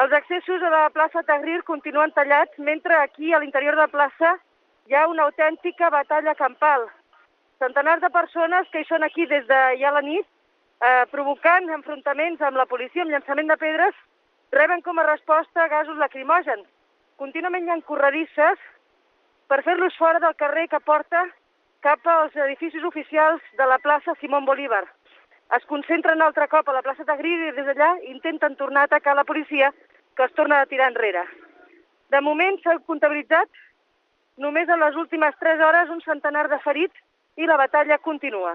Els accessos a la plaça Tahrir continuen tallats, mentre aquí, a l'interior de la plaça, hi ha una autèntica batalla campal. Centenars de persones que hi són aquí des de ja la nit, eh, provocant enfrontaments amb la policia, amb llançament de pedres, reben com a resposta gasos lacrimògens. Contínuament hi ha corredisses per fer-los fora del carrer que porta cap als edificis oficials de la plaça Simón Bolívar. Es concentren altre cop a la plaça Tahrir i des d'allà intenten tornar a atacar la policia que es torna a tirar enrere. De moment s'ha comptabilitzat només en les últimes 3 hores un centenar de ferits i la batalla continua.